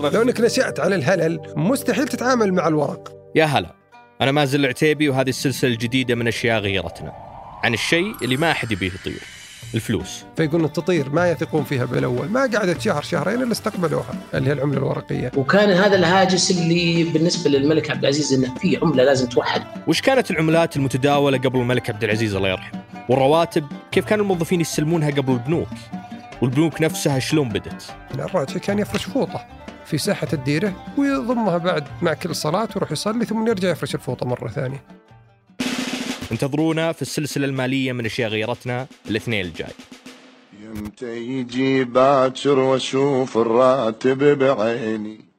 المطرف لو انك نشأت على الهلل مستحيل تتعامل مع الورق. يا هلا أنا مازل العتيبي وهذه السلسلة الجديدة من أشياء غيرتنا. عن الشيء اللي ما أحد يبيه يطير الفلوس. فيقولون تطير ما يثقون فيها بالأول ما قعدت شهر شهرين إلا استقبلوها اللي هي العملة الورقية. وكان هذا الهاجس اللي بالنسبة للملك عبد العزيز انه في عملة لازم توحد. وش كانت العملات المتداولة قبل الملك عبد العزيز الله يرحمه؟ والرواتب كيف كان الموظفين يستلمونها قبل البنوك؟ والبنوك نفسها شلون بدت؟ الراجل كان يفرش فوطة. في ساحة الديرة ويضمها بعد مع كل صلاة ويروح يصلي ثم يرجع يفرش الفوطة مرة ثانية. انتظرونا في السلسلة المالية من أشياء غيرتنا الاثنين الجاي. يمتى يجي باكر وأشوف الراتب بعيني.